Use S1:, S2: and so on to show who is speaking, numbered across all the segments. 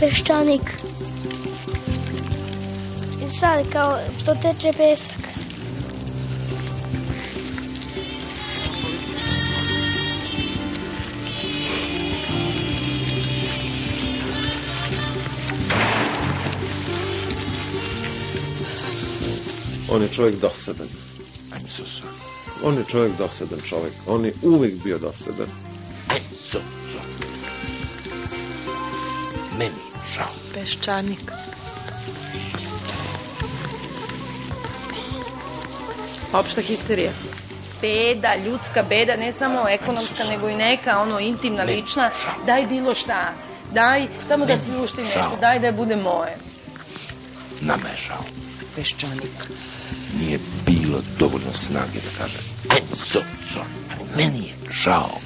S1: Peščanik. I sad kao što teče pesak.
S2: On je čovjek dosadan.
S3: Sorry.
S2: On je čovjek dosadan čovjek. On je uvijek bio dosadan.
S4: Peščanik. Opšta histerija.
S5: Beda, ljudska beda, ne samo ekonomska, nego i neka, ono, intimna,
S3: Ne,
S5: lična. Daj bilo šta. Daj, samo da
S3: Ne,
S5: si ušti nešto. Daj da bude moje.
S3: Nama je žao.
S4: Peščanik.
S3: Nije bilo dovoljno snage da kažem I'm so sorry. Meni je žao.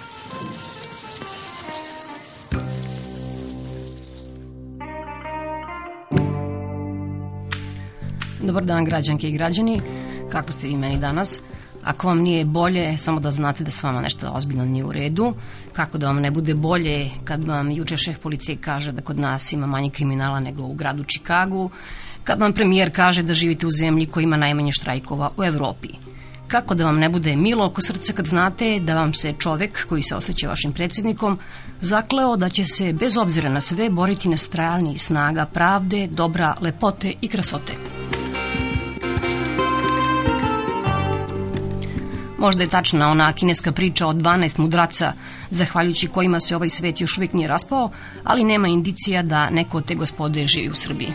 S6: Dobar dan građanke i građani, kako ste vi meni danas? Ako vam nije bolje, samo da znate da s vama nešto ozbiljno nije u redu. Kako da vam ne bude bolje kad vam juče šef policije kaže da kod nas ima manje kriminala nego u gradu Čikagu, kad vam premijer kaže da živite u zemlji koja ima najmanje štrajkova u Evropi. Kako da vam ne bude milo oko srca kad znate da vam se čovek koji se osjeća vašim predsjednikom zakleo da će se bez obzira na sve boriti na strani snaga pravde, dobra, lepote i krasote. Možda je tačna ona kineska priča o 12 mudraca, zahvaljujući kojima se ovaj svet još uvijek nije raspao, ali nema indicija da neko od te gospode živi u Srbiji.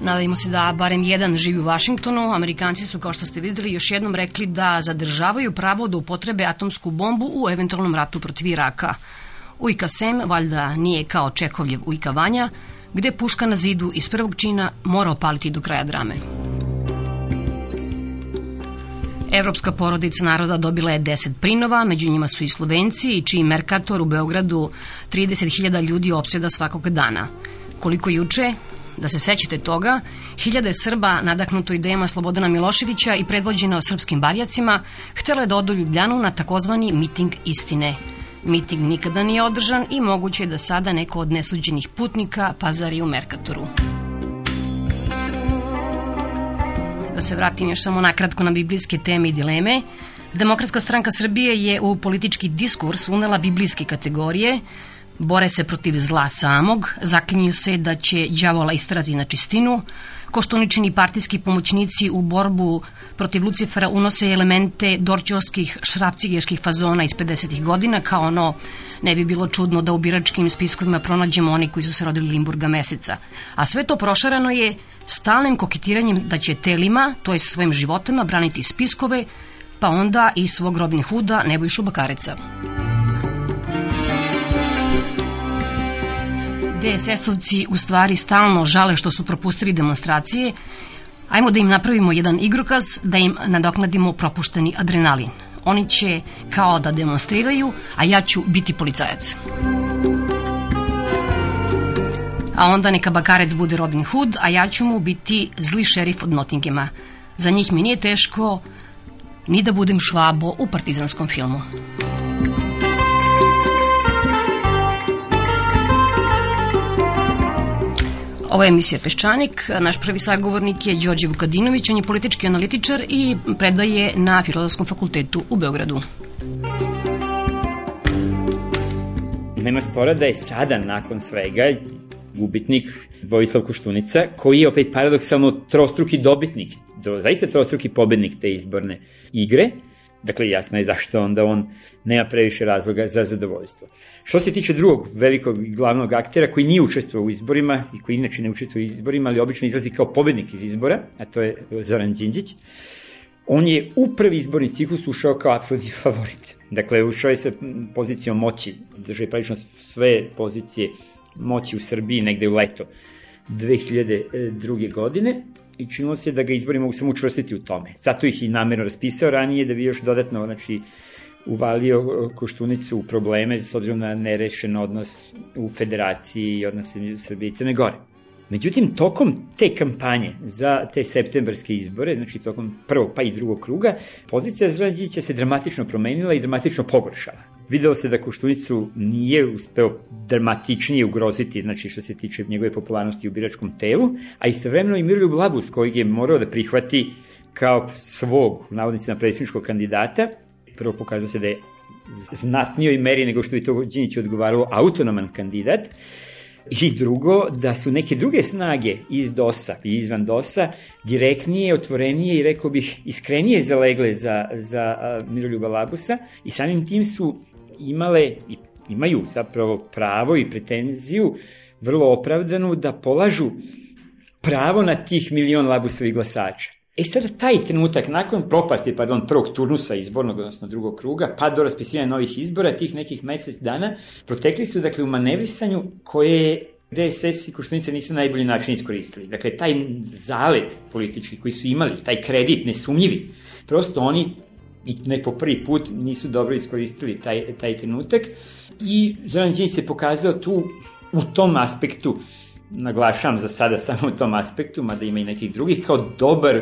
S6: Nadajmo se da barem jedan živi u Vašingtonu. Amerikanci su, kao što ste videli, još jednom rekli da zadržavaju pravo da upotrebe atomsku bombu u eventualnom ratu protiv Iraka. Ujka Sem valjda nije kao Čekovljev Ujka Vanja, gde puška na zidu iz prvog čina mora opaliti do kraja drame. Evropska porodica naroda dobila je 10 prinova, među njima su i Slovenci i čiji Merkator u Beogradu 30.000 ljudi opseda svakog dana. Koliko juče, da se sećate toga, hiljade Srba nadahnuto idejama Slobodana Miloševića i predvođena srpskim barjacima htjela je da odu Ljubljanu na takozvani miting istine. Miting nikada nije održan i moguće je da sada neko od nesuđenih putnika pazari u Merkatoru. Da se vratim još samo nakratko na biblijske teme i dileme. Demokratska stranka Srbije je u politički diskurs unela biblijske kategorije, bore se protiv zla samog, zaklinju se da će đavola istrati na čistinu, koštuničini partijski pomoćnici u borbu protiv Lucifera unose elemente dorćovskih šrapcigerskih fazona iz 50. godina, kao ono ne bi bilo čudno da u biračkim spiskovima pronađemo oni koji su se rodili Limburga meseca. A sve to prošarano je stalnim koketiranjem da će telima, to je svojim životima, braniti spiskove, pa onda i svog Robin Hooda Nebojšu Bakareca. DSS-ovci u stvari stalno žale što su propustili demonstracije. Ajmo da im napravimo jedan igrokaz, da im nadoknadimo propušteni adrenalin. Oni će kao da demonstriraju, a ja ću biti policajac. A onda neka Bakarec bude Robin Hood, a ja ću mu biti zli šerif od Nottinghama. Za njih mi nije teško ni da budem švabo u partizanskom filmu. Ovo je emisija Peščanik. Naš prvi sagovornik je Đorđe Vukadinović. On je politički analitičar i predaje na Filozofskom fakultetu u Beogradu.
S7: Nema spora da je sada, nakon svega, gubitnik Vojislav Koštunica, koji je opet paradoksalno trostruki dobitnik, do, zaista trostruki pobednik te izborne igre, Dakle, jasno je zašto onda on nema previše razloga za zadovoljstvo. Što se tiče drugog velikog glavnog aktera koji nije učestvovao u izborima i koji inače ne učestvuje u izborima, ali obično izlazi kao pobednik iz izbora, a to je Zoran Đinđić, on je u prvi izborni ciklus ušao kao apsolutni favorit. Dakle, ušao je sa pozicijom moći, držao je prilično sve pozicije moći u Srbiji negde u leto 2002. godine i činilo se da ga izbori mogu samo učvrstiti u tome. Zato ih i namerno raspisao ranije da bi još dodatno znači, uvalio e, Koštunicu u probleme s obzirom na nerešen odnos u federaciji i odnose Srbije i Crne Gore. Međutim, tokom te kampanje za te septembarske izbore, znači tokom prvog pa i drugog kruga, pozicija Zrađića se dramatično promenila i dramatično pogoršala. Videlo se da Koštunicu nije uspeo dramatičnije ugroziti, znači što se tiče njegove popularnosti u biračkom telu, a istovremeno i Miroljub Labus, kojeg je morao da prihvati kao svog, navodnicima, predsjedničkog kandidata, prvo pokazao se da je znatnijoj meri nego što bi to Đinić odgovaralo autonoman kandidat, I drugo, da su neke druge snage iz DOS-a i izvan DOS-a direktnije, otvorenije i rekao bih iskrenije zalegle za, za Miroljuba Labusa i samim tim su imale i imaju zapravo pravo i pretenziju vrlo opravdanu da polažu pravo na tih milion Labusovih glasača. E sad taj trenutak, nakon propasti, pardon, prvog turnusa izbornog, odnosno drugog kruga, pa do raspisivanja novih izbora, tih nekih mesec dana, protekli su, dakle, u manevrisanju koje DSS i Koštunice nisu najbolji način iskoristili. Dakle, taj zalet politički koji su imali, taj kredit nesumnjivi, prosto oni i ne po prvi put nisu dobro iskoristili taj, taj trenutak i Zoran Đinjić se pokazao tu u tom aspektu naglašavam za sada samo u tom aspektu, mada ima i nekih drugih, kao dobar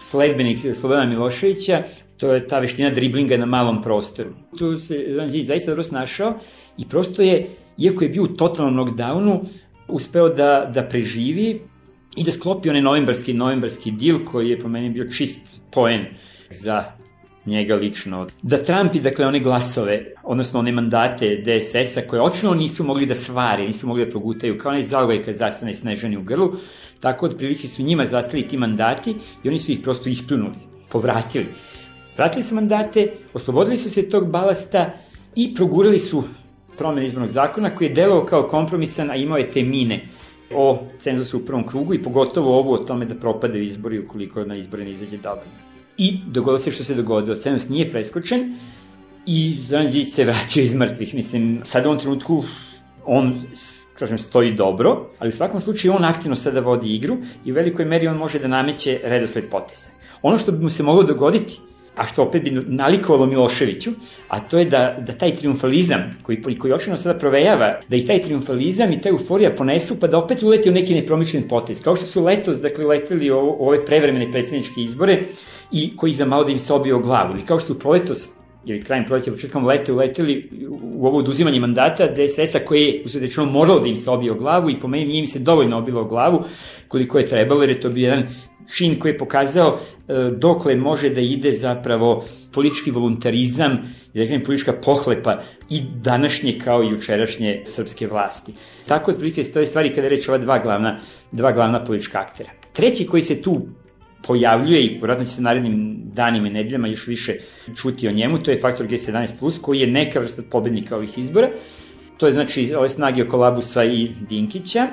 S7: sledbenik Slobodana Miloševića, to je ta veština driblinga na malom prostoru. Tu se Zanđić zaista dobro snašao i prosto je, iako je bio u totalnom knockdownu, uspeo da, da preživi i da sklopi onaj novembarski, novembarski dil koji je po meni bio čist poen za njega lično. Da Trumpi, dakle, one glasove, odnosno one mandate DSS-a koje očino nisu mogli da svare, nisu mogli da progutaju, kao onaj zalogaj kad zastane snežani u grlu, tako otprilike su njima zastali ti mandati i oni su ih prosto ispljunuli, povratili. Vratili su mandate, oslobodili su se tog balasta i progurali su promene izbornog zakona koji je delovao kao kompromisan, a imao je te mine o cenzusu u prvom krugu i pogotovo ovo o tome da propade izbori ukoliko na izbore ne izađe dobro. I dogodilo se što se dogodilo. Cenzus nije preskočen i Zoran Đinđić se vratio iz mrtvih. Mislim, sad u ovom trenutku on kažem, stoji dobro, ali u svakom slučaju on aktivno sada vodi igru i u velikoj meri on može da nameće redosled poteza. Ono što bi mu se moglo dogoditi a što opet bi nalikovalo Miloševiću, a to je da, da taj triumfalizam koji, koji očino sada provejava, da i taj triumfalizam i ta euforija ponesu pa da opet uleti u neki nepromišljen potez. Kao što su letos, dakle, leteli u, u ove prevremene predsjedničke izbore i koji za malo da im se obio glavu. Ili kao što su proletos ili krajem proleća, početkom leta uleteli u ovo oduzimanje mandata DSS-a koji je usredečno moralo da im se obio glavu i po meni nije im se dovoljno obilo glavu koliko je trebalo jer je to bio jedan čin koji je pokazao e, dokle može da ide zapravo politički voluntarizam da kažem politička pohlepa i današnje kao i jučerašnje srpske vlasti. Tako otprilike stoje stvari kada reče ova dva glavna, dva glavna politička aktera. Treći koji se tu pojavljuje i vratno će se narednim danima i nedeljama još više čuti o njemu, to je faktor G17+, koji je neka vrsta pobednika ovih izbora. To je znači ove snage oko Labusa i Dinkića,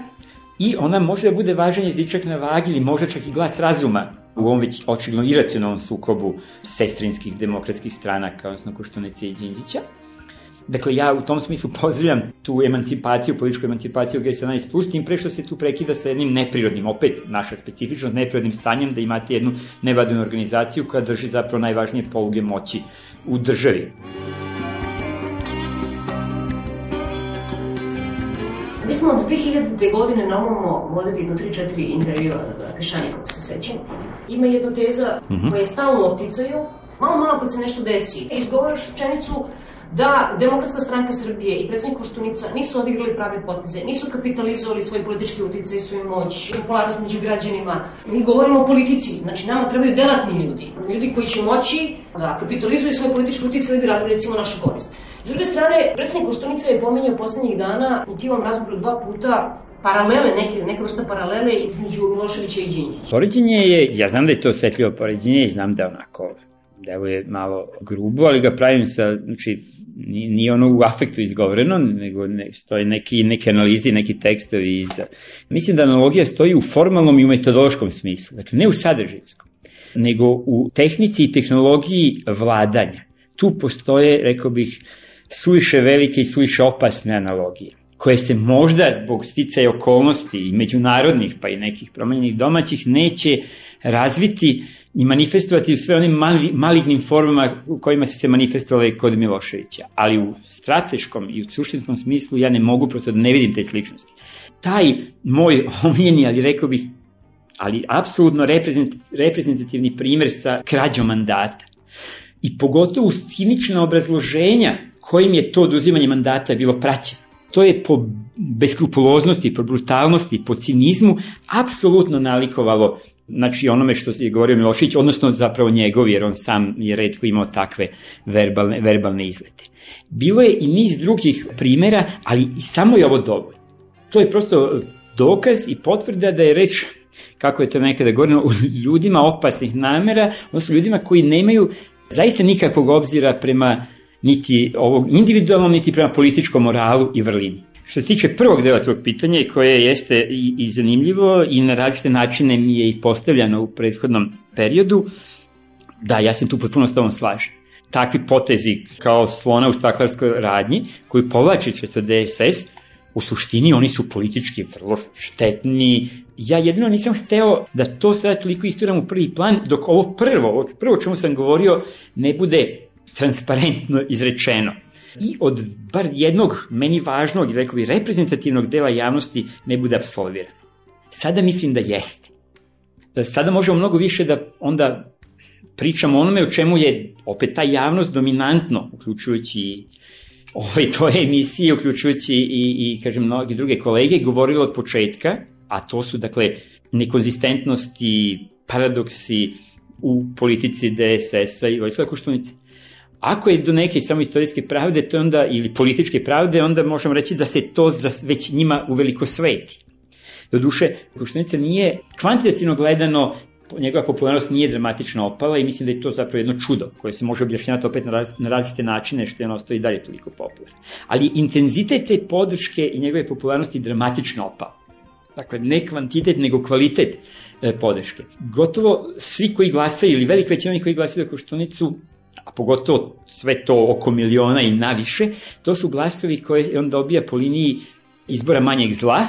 S7: i ona može da bude važan jezičak na vagi ili možda čak i glas razuma u ovom već očigledno iracionalnom sukobu sestrinskih demokratskih stranaka, odnosno Koštunice i Đinđića. Dakle, ja u tom smislu pozdravljam tu emancipaciju, političku emancipaciju G17+, tim pre što se tu prekida sa jednim neprirodnim, opet naša specifičnost, neprirodnim stanjem da imate jednu nevadinu organizaciju koja drži zapravo najvažnije poluge moći u državi.
S6: Mi smo od 2000. godine normalno vodili jedno 3-4 intervjua za Pešanje, kako se sećam. Ima jedna teza mm -hmm. koja je stalno u opticaju, malo malo kad se nešto desi, izgovaraš rečenicu da Demokratska stranka Srbije i predsednik Koštunica nisu odigrali prave poteze, nisu kapitalizovali svoj politički uticaj, svoju moć, popularnost među građanima. Mi govorimo o politici, znači nama trebaju delatni ljudi, ljudi koji će moći da kapitalizuju svoj politički uticaj da bi radili recimo našu korist. S druge strane, predsednik Koštunica je pomenjao poslednjih dana u tivom razgovoru dva puta paralele, neke, neka vrsta paralele između Miloševića i Đinđića.
S7: Poređenje je, ja znam da je to osetljivo poređenje i znam da je onako da je malo grubo, ali ga pravim sa, znači, nije ono u afektu izgovoreno, nego ne, stoje neki, neke analize, neki tekstovi iza. Mislim da analogija stoji u formalnom i u metodološkom smislu, dakle ne u sadržajskom, nego u tehnici i tehnologiji vladanja. Tu postoje, rekao bih, suviše velike i suviše opasne analogije. koje se možda zbog sticaja okolnosti i međunarodnih pa i nekih promenjenih domaćih neće razviti i manifestovati u sve onim mali, malignim formama u kojima su se manifestovali kod Miloševića. Ali u strateškom i u suštinskom smislu ja ne mogu, prosto da ne vidim te sličnosti. Taj moj omiljeni, ali rekao bih, ali apsolutno reprezentativni primer sa krađom mandata i pogotovo uz cinična obrazloženja kojim je to oduzimanje mandata bilo praćeno. To je po beskrupuloznosti, po brutalnosti, po cinizmu apsolutno nalikovalo znači onome što je govorio Milošić, odnosno zapravo njegov, jer on sam je redko imao takve verbalne, verbalne izlete. Bilo je i niz drugih primera, ali i samo je ovo dovoljno. To je prosto dokaz i potvrda da je reč kako je to nekada govoreno, u ljudima opasnih namera, odnosno ljudima koji nemaju zaista nikakvog obzira prema niti ovog individualnom, niti prema političkom moralu i vrlini. Što se tiče prvog dela tog pitanja, koje jeste i, i zanimljivo i na različite načine mi je i postavljano u prethodnom periodu, da, ja sam tu potpuno s tobom slažem. Takvi potezi kao slona u staklarskoj radnji, koji povlače sa DSS, u suštini oni su politički vrlo štetni. Ja jedino nisam hteo da to sad toliko isturam u prvi plan, dok ovo prvo, ovo prvo čemu sam govorio, ne bude transparentno izrečeno i od bar jednog meni važnog, rekao bi, reprezentativnog dela javnosti ne bude absolviran. Sada mislim da jeste. Sada možemo mnogo više da onda pričamo onome o čemu je opet ta javnost dominantno, uključujući ovaj, to je emisije, uključujući i, i kažem, mnogi druge kolege, govorilo od početka, a to su, dakle, nekonzistentnosti, paradoksi u politici DSS-a i Vojstva Koštunice. Ako je do neke samo istorijske pravde, to onda, ili političke pravde, onda možemo reći da se to za, već njima uveliko sveti. Doduše, Koštunica nije kvantitativno gledano njegova popularnost nije dramatično opala i mislim da je to zapravo jedno čudo koje se može objašnjati opet na, raz, na različite načine što je on ostao i dalje toliko popularan. Ali intenzitet te podrške i njegove popularnosti dramatično opao. Dakle, ne kvantitet, nego kvalitet e, podrške. Gotovo svi koji glasaju, ili velika većina onih koji glasaju za Koštunicu, a pogotovo sve to oko miliona i naviše, to su glasovi koje on dobija po liniji izbora manjeg zla,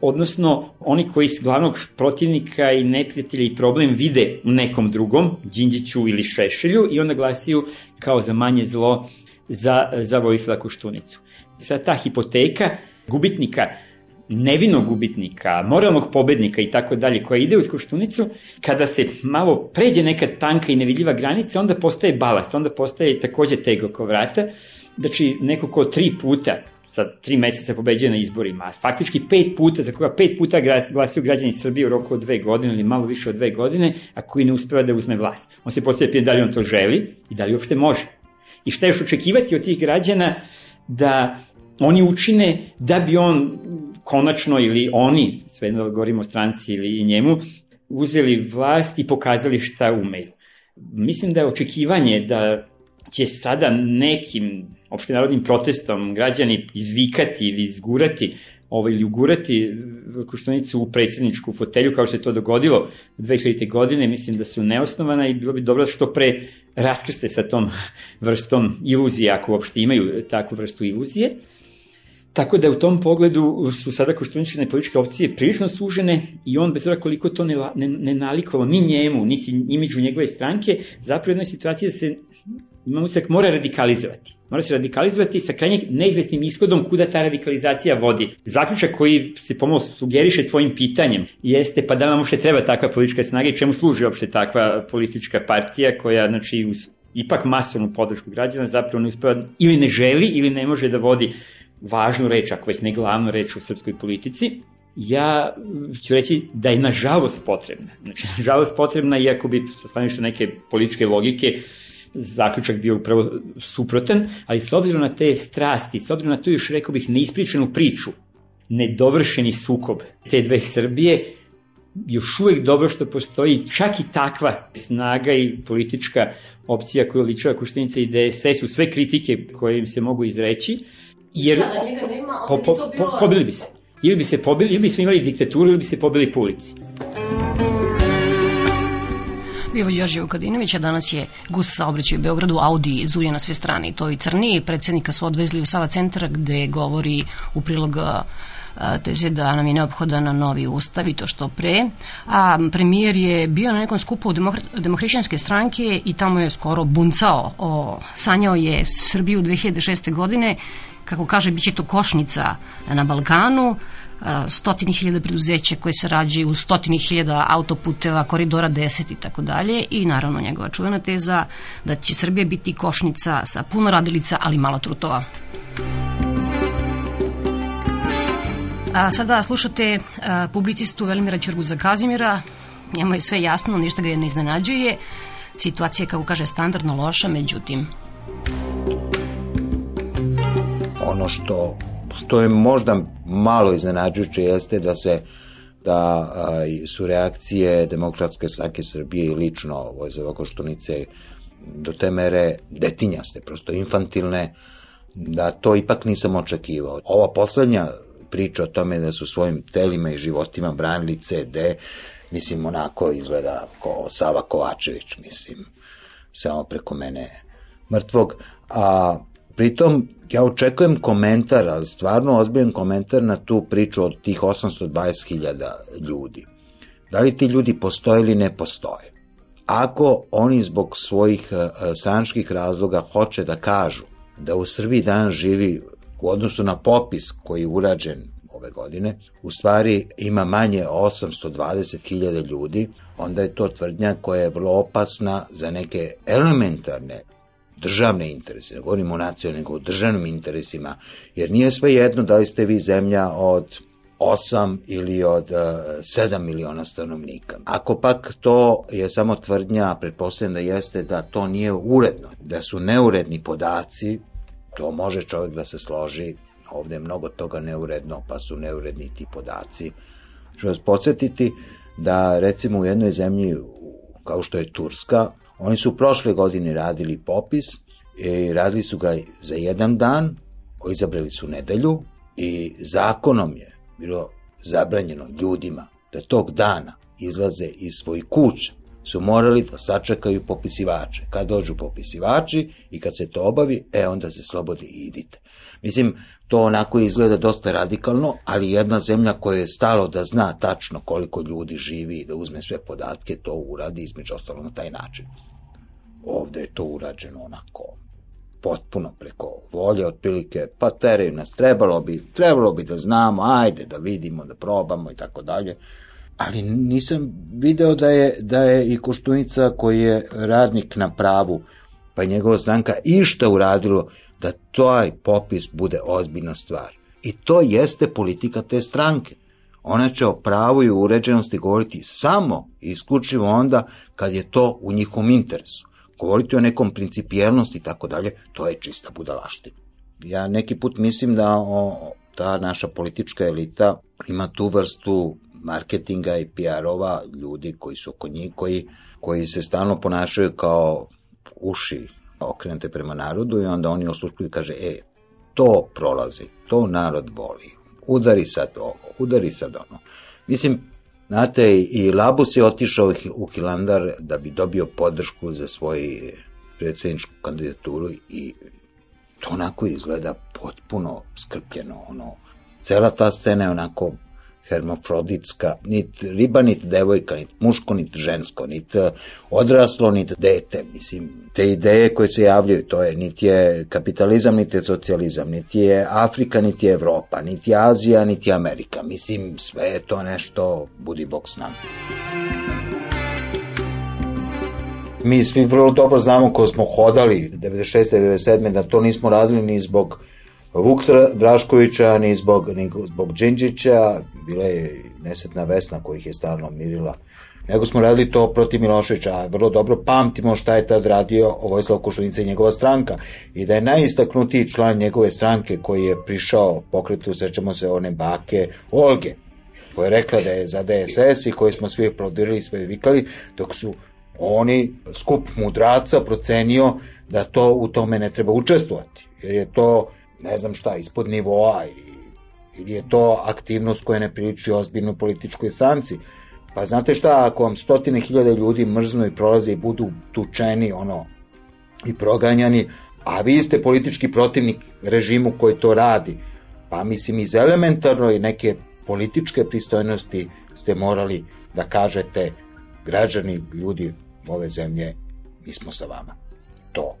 S7: odnosno oni koji s glavnog protivnika i neprijatelja i problem vide u nekom drugom, Đinđiću ili Šešelju, i onda glasiju kao za manje zlo za, za Vojislava Koštunicu. Sa ta hipoteka gubitnika nevinog gubitnika, moralnog pobednika i tako dalje, koja ide u Koštunicu, kada se malo pređe neka tanka i nevidljiva granica, onda postaje balast, onda postaje takođe tego oko vrata. Znači, neko ko tri puta sa tri meseca pobeđuje na izborima, a faktički pet puta, za koga pet puta glasio građani Srbije u roku od dve godine ili malo više od dve godine, a koji ne uspeva da uzme vlast. On se postoje pitanje da li on to želi i da li uopšte može. I šta još očekivati od tih građana da oni učine da bi on konačno ili oni, sve da govorimo stranci ili njemu, uzeli vlast i pokazali šta umeju. Mislim da je očekivanje da će sada nekim opštenarodnim protestom građani izvikati ili izgurati ovaj, ili ugurati Koštunicu u predsjedničku fotelju, kao što je to dogodilo 2000. godine, mislim da su neosnovana i bilo bi dobro da što pre raskrste sa tom vrstom iluzije, ako uopšte imaju takvu vrstu iluzije. Tako da u tom pogledu su sada koštunične političke opcije prilično sužene i on, bez obzira koliko to ne, ne, ne nalikovalo ni njemu, niti imidžu njegove stranke, zapravo jednoj situaciji da se imamo utisak mora radikalizovati. Mora se radikalizovati sa krajnjih neizvesnim ishodom kuda ta radikalizacija vodi. Zaključak koji se pomalo sugeriše tvojim pitanjem jeste pa da nam uopšte treba takva politička snaga i čemu služi uopšte takva politička partija koja znači, uz ipak masovnu podršku građana zapravo ne uspeva ili ne želi ili ne može da vodi važnu reč, ako već ne glavnu reč u srpskoj politici, ja ću reći da je nažalost potrebna. Znači, nažalost potrebna, iako bi sa staništa neke političke logike zaključak bio upravo suprotan, ali s obzirom na te strasti, s obzirom na tu još rekao bih neispričanu priču, nedovršeni sukob te dve Srbije, još uvek dobro što postoji čak i takva snaga i politička opcija koja ličava Kuštenica i DSS u sve kritike koje im se mogu izreći,
S6: Jer, da njega nema,
S7: po, po, bi to bilo... Po, pobili bi se. Ili bi se pobili, ili bismo imali diktaturu, ili bi se pobili po ulici.
S6: Bio je Đorđe Vukadinović, a danas je gust saobraćaj u Beogradu, Audi zuje na sve strane i to i crni. Predsednika su odvezli u Sava centar gde govori u prilog teze da nam je neophodan novi ustav i to što pre. A premijer je bio na nekom skupu demohrišćanske stranke i tamo je skoro buncao. O, sanjao je Srbiju 2006. godine kako kaže, bit će to košnica na Balkanu, stotini hiljada preduzeća koje se rađaju u stotini hiljada autoputeva, koridora 10 i tako dalje. I naravno njegova čuvena teza da će Srbija biti košnica sa puno radilica, ali malo trutova. A sada slušate a, publicistu Velimira Ćurguza Kazimira, njemu je sve jasno, ništa ga ne iznenađuje, situacija je, kako kaže, standardno loša, međutim...
S8: Ono što što je možda malo iznenađujuće jeste da se da a, su reakcije demokratske stranke Srbije i lično Vojzeva Koštunice do te mere detinjaste, prosto infantilne, da to ipak nisam očekivao. Ova poslednja priča o tome da su svojim telima i životima branili CD, mislim, onako izgleda kao Sava Kovačević, mislim, samo preko mene mrtvog, a Pritom, ja očekujem komentar, ali stvarno ozbiljan komentar na tu priču od tih 820.000 ljudi. Da li ti ljudi postoje ili ne postoje? Ako oni zbog svojih e, stranačkih razloga hoće da kažu da u Srbiji danas živi u odnosu na popis koji je urađen ove godine, u stvari ima manje 820.000 ljudi, onda je to tvrdnja koja je vrlo opasna za neke elementarne državne interese, ne govorimo o nacionalnim, nego o državnim interesima, jer nije sve jedno da li ste vi zemlja od 8 ili od uh, e, 7 miliona stanovnika. Ako pak to je samo tvrdnja, pretpostavljam da jeste da to nije uredno, da su neuredni podaci, to može čovjek da se složi, ovde je mnogo toga neuredno, pa su neuredni ti podaci. Ću vas podsjetiti da recimo u jednoj zemlji kao što je Turska, Oni su prošle godine radili popis i radili su ga za jedan dan, izabrali su nedelju i zakonom je bilo zabranjeno ljudima da tog dana izlaze iz svojih kuća su morali da sačekaju popisivače. Kad dođu popisivači i kad se to obavi, e onda se slobodi i idite. Mislim, to onako izgleda dosta radikalno, ali jedna zemlja koja je stalo da zna tačno koliko ljudi živi i da uzme sve podatke, to uradi između ostalo na taj način. Ovde je to urađeno onako potpuno preko volje, otprilike, pa teraju nas, trebalo bi, trebalo bi da znamo, ajde da vidimo, da probamo i tako dalje. Ali nisam video da je, da je i Koštunica koji je radnik na pravu, pa njegova stranka išta uradilo da taj popis bude ozbiljna stvar. I to jeste politika te stranke. Ona će o pravu i uređenosti govoriti samo i isključivo onda kad je to u njihovom interesu govoriti o nekom principijelnosti i tako dalje, to je čista budalaština. Ja neki put mislim da o, ta naša politička elita ima tu vrstu marketinga i PR-ova, ljudi koji su oko njih, koji, koji se stalno ponašaju kao uši okrenute prema narodu i onda oni osluškuju i kaže, e, to prolazi, to narod voli, udari sad ovo, udari sad ono. Mislim, Znate, i Labus je otišao u Hilandar da bi dobio podršku za svoju predsjedničku kandidaturu i to onako izgleda potpuno skrpljeno, ono, cela ta scena je onako hermafroditska, nit riba, nit devojka, nit muško, nit žensko, nit e, odraslo, nit dete. Mislim, te ideje koje se javljaju, to je, nit je kapitalizam, nit je socijalizam, nit je Afrika, nit je Evropa, nit je Azija, nit je Amerika. Mislim, sve je to nešto, budi bok s nama. Mi svi vrlo dobro znamo ko smo hodali 96. 97. da to nismo radili ni zbog Vuk Draškovića, ni zbog, ni zbog Đinđića, bila je nesetna Vesna kojih je stalno mirila. Nego smo radili to protiv Miloševića, vrlo dobro pamtimo šta je tad radio Vojslav Košunica i njegova stranka. I da je najistaknutiji član njegove stranke koji je prišao pokretu, sećamo se one bake Olge, koja je rekla da je za DSS i koji smo svi aplaudirali, sve vikali, dok su oni, skup mudraca, procenio da to u tome ne treba učestvovati. Jer je to ne znam šta, ispod nivoa ili, ili je to aktivnost koja ne priliči ozbiljno političkoj stranci. Pa znate šta, ako vam stotine hiljade ljudi mrznu i prolaze i budu tučeni, ono, i proganjani, a vi ste politički protivnik režimu koji to radi, pa mislim iz elementarno i neke političke pristojnosti ste morali da kažete građani, ljudi ove zemlje, mi smo sa vama. To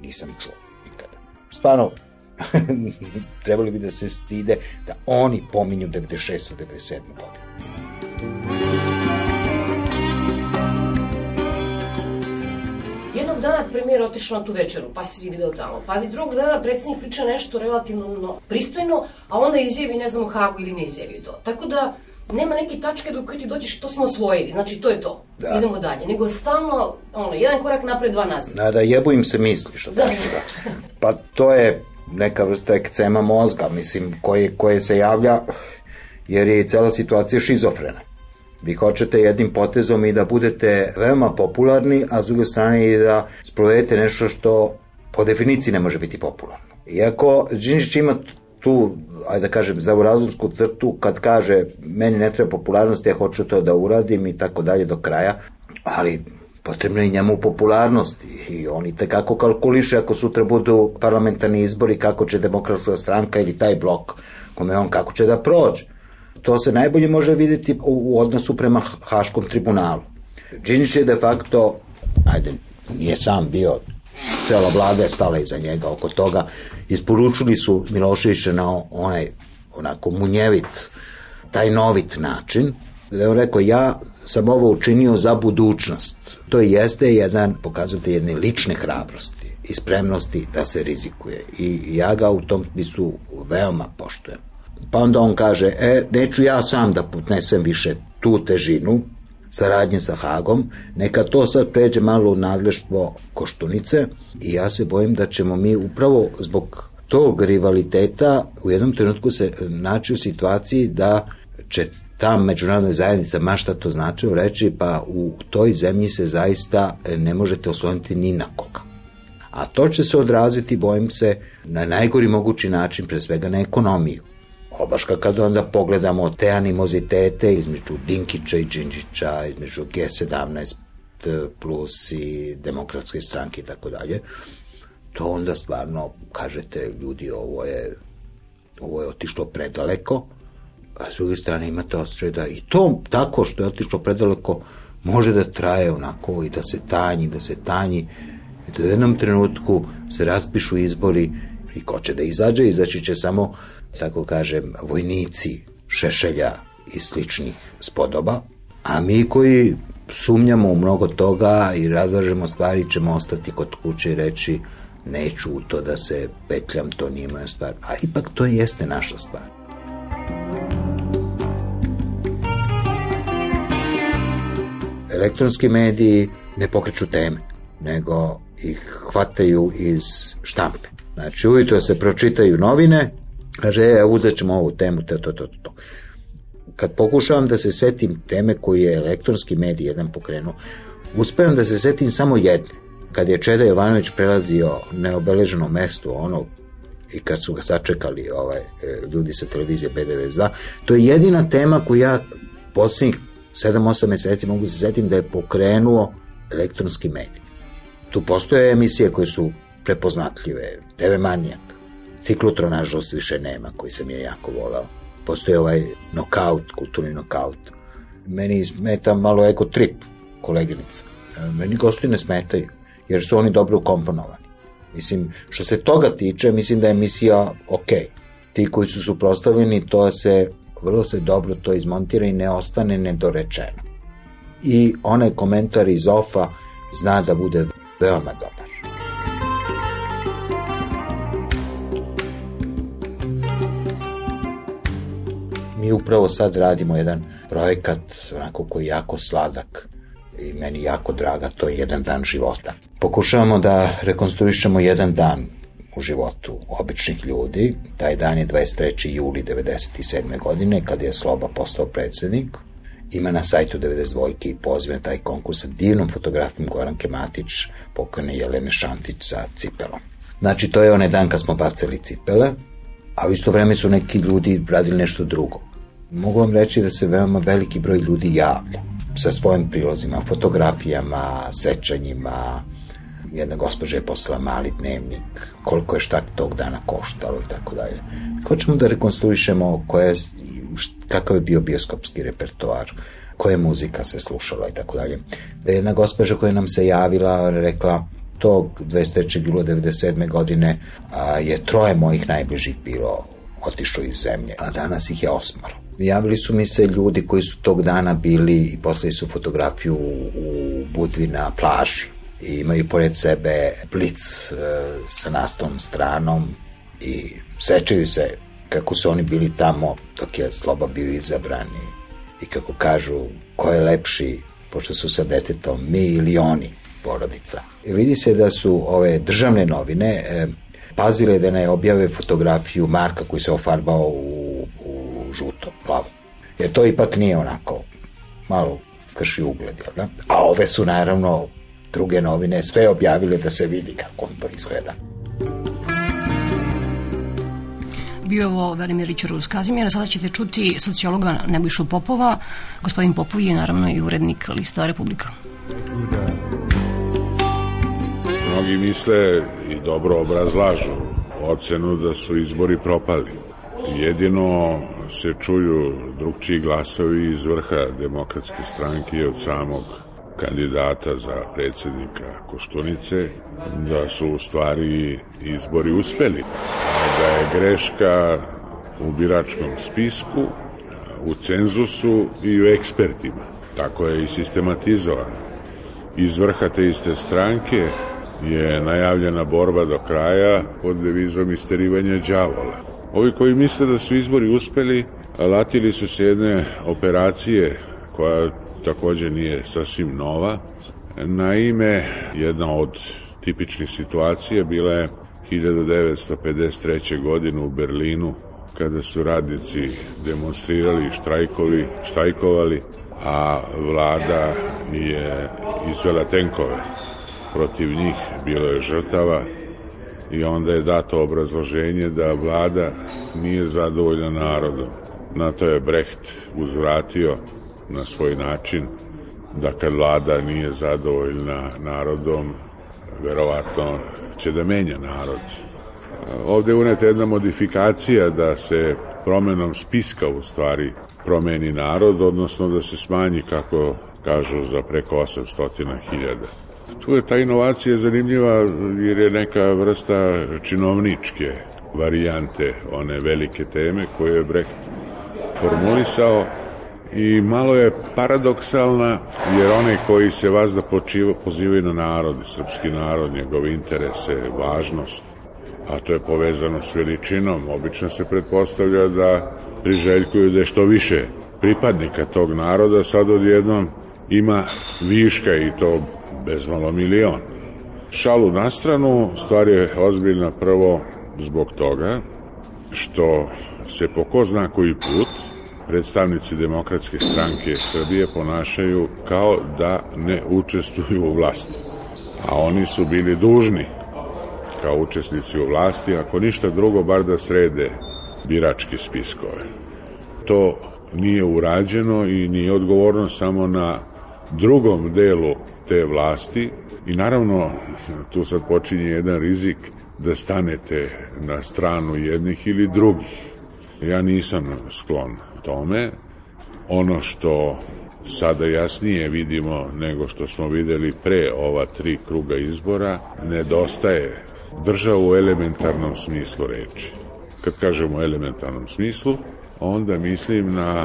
S8: nisam čuo nikada. Stvarno, trebali bi da se stide da oni pominju 96. 97. godinu.
S6: Jednog dana premijer otišao na tu večeru, pa si video tamo. Pa i drugog dana predsjednik priča nešto relativno no, pristojno, a onda izjavi ne znam u Hagu ili ne izjavi to. Tako da nema neke tačke do koje ti dođeš, to smo osvojili, znači to je to.
S8: Da.
S6: Idemo dalje. Nego stalno, ono, jedan korak napred, dva nazad.
S8: Da, da jebu im se misli, što
S6: Da.
S8: kažu. Da. Pa to je neka vrsta ekcema mozga, mislim, koje, koje se javlja jer je i cela situacija šizofrena. Vi hoćete jednim potezom i da budete veoma popularni, a s druge strane i da sprovedete nešto što po definiciji ne može biti popularno. Iako Đinđić ima tu, ajde da kažem, zavorazumsku crtu kad kaže meni ne treba popularnost, ja hoću to da uradim i tako dalje do kraja, ali potrebno je njemu popularnost i- i on i tekako kalkuliše ako sutra budu parlamentarni izbori kako će demokratska stranka ili taj blok kome on kako će da prođe. To se najbolje može videti u, odnosu prema Haškom tribunalu. Đinđić je de facto, ajde, nije sam bio, cela vlada je stala iza njega oko toga, isporučili su Miloševića na onaj onako munjevit, taj novit način, da je on rekao, ja sam ovo učinio za budućnost. To jeste jedan pokazatelj jedne lične hrabrosti i spremnosti da se rizikuje. I ja ga u tom smislu veoma poštujem. Pa onda on kaže, e, neću ja sam da podnesem više tu težinu, saradnje sa Hagom, neka to sad pređe malo u nadleštvo Koštunice i ja se bojim da ćemo mi upravo zbog tog rivaliteta u jednom trenutku se naći u situaciji da će ta međunarodna zajednica, ma šta to značilo, reći pa u toj zemlji se zaista ne možete osloniti ni na koga. A to će se odraziti, bojim se, na najgori mogući način, pre svega na ekonomiju. Obaška kad onda pogledamo te animozitete između Dinkića i Đinđića, između G17 plus i demokratske stranke i tako dalje, to onda stvarno kažete ljudi ovo je ovo je otišlo predaleko, a s druge strane imate osjećaj da i to tako što je otišlo predaleko može da traje onako i da se tanji, da se tanji i da u jednom trenutku se raspišu izbori i ko će da izađe, izaći će samo, tako kažem, vojnici Šešelja i sličnih spodoba, a mi koji sumnjamo u mnogo toga i razlažemo stvari ćemo ostati kod kuće i reći neću u to da se petljam, to nije moja stvar. A ipak to jeste naša stvar. Elektronski mediji ne pokreću teme, nego ih hvataju iz štampe. Znači, ujutro se pročitaju novine, kaže, e, uzet ćemo ovu temu, to, to, to, to. Kad pokušavam da se setim teme koju je elektronski medij jedan pokrenuo, uspevam da se setim samo jedne. Kad je Čeda Jovanović prelazio neobeleženo mesto, ono i kad su ga sačekali ovaj, e, ljudi sa televizije B92, to je jedina tema koju ja poslednjih 7-8 meseci mogu se setim da je pokrenuo elektronski medij. Tu postoje emisije koje su prepoznatljive, TV Manijak, Ciklotron nažalost više nema, koji sam je jako volao. Postoje ovaj nokaut, kulturni nokaut. Meni smeta malo ego trip, koleginica. E, Meni gosti ne smetaju, jer su oni dobro ukomponovani. Mislim, što se toga tiče, mislim da je emisija ok. Ti koji su suprostavljeni, to se, vrlo se dobro to izmontira i ne ostane nedorečeno. I onaj komentar iz ofa zna da bude veoma dobar. Mi upravo sad radimo jedan projekat onako koji je jako sladak i meni jako draga, to je jedan dan života. Pokušavamo da rekonstruišemo jedan dan u životu običnih ljudi. Taj dan je 23. juli 97. godine, kada je Sloba postao predsednik. Ima na sajtu 92. i poziv na taj konkurs sa divnom fotografijom Goranke Matić, pokojne Jelene Šantić sa cipelom. Znači, to je onaj dan kad smo bacali cipele, a u isto vreme su neki ljudi radili nešto drugo. Mogu vam reći da se veoma veliki broj ljudi javlja sa svojim prilozima, fotografijama, sećanjima. Jedna gospođa je poslala mali dnevnik, koliko je šta tog dana koštalo i tako dalje. Hoćemo da rekonstruišemo koje, kakav je bio bioskopski repertoar, koja muzika se slušala i tako dalje. Da je jedna gospođa koja nam se javila rekla tog 23. jula 97. godine a, je troje mojih najbližih bilo otišlo iz zemlje, a danas ih je osmaro. Javili su mi se ljudi koji su tog dana bili i poslali su fotografiju u Budvi na plaži i imaju pored sebe blic e, sa nastom stranom i sećaju se kako su oni bili tamo dok je Sloba bio izabran i kako kažu ko je lepši pošto su sa detetom mi ili oni porodica. I vidi se da su ove državne novine e, pazile da ne objave fotografiju Marka koji se ofarbao u, u žuto, plavo. Jer to ipak nije onako malo krši ugled, jel da? A ove su naravno druge novine sve objavile da se vidi kako on to izgleda.
S6: Bio je ovo Velimir Ričaruz Kazimira, sada ćete čuti sociologa Nebojšu Popova. Gospodin Popov je naravno i urednik lista Republika.
S9: Mnogi misle i dobro obrazlažu ocenu da su izbori propali. Jedino se čuju drugčiji glasovi iz vrha demokratske stranke od samog kandidata za predsednika Koštunice, da su u stvari izbori uspeli, da je greška u biračkom spisku, u cenzusu i u ekspertima. Tako je i sistematizovano. Iz vrha te iste stranke je najavljena borba do kraja pod devizom isterivanja đavola. Ovi koji misle da su izbori uspeli, latili su se jedne operacije koja takođe nije sasvim nova. Naime, jedna od tipičnih situacija bila je 1953. godine u Berlinu kada su radnici demonstrirali i štrajkovi, štrajkovali, a vlada je izvela tenkove protiv njih, bilo je žrtava i onda je dato obrazloženje da vlada nije zadovoljna narodom. Na to je Brecht uzvratio na svoj način da kad vlada nije zadovoljna narodom, verovatno će da menja narod. Ovde je uneta jedna modifikacija da se promenom spiska u stvari promeni narod, odnosno da se smanji, kako kažu, za preko 800.000. Tu je ta inovacija zanimljiva jer je neka vrsta činovničke varijante one velike teme koje je Brecht formulisao i malo je paradoksalna jer one koji se vas da počiva, pozivaju na narod, srpski narod, njegove interese, važnost, a to je povezano s veličinom, obično se pretpostavlja da priželjkuju da je što više pripadnika tog naroda, sad odjednom ima viška i to bezmalo milion. Šalu na stranu, stvar je ozbiljna prvo zbog toga što se po ko zna koji put predstavnici demokratske stranke Srbije ponašaju kao da ne učestvuju u vlasti. A oni su bili dužni kao učesnici u vlasti, ako ništa drugo, bar da srede biračke spiskove. To nije urađeno i nije odgovorno samo na drugom delu te vlasti i naravno tu sad počinje jedan rizik da stanete na stranu jednih ili drugih. Ja nisam sklon tome. Ono što sada jasnije vidimo nego što smo videli pre ova tri kruga izbora, nedostaje država u elementarnom smislu reči. Kad kažemo elementarnom smislu, onda mislim na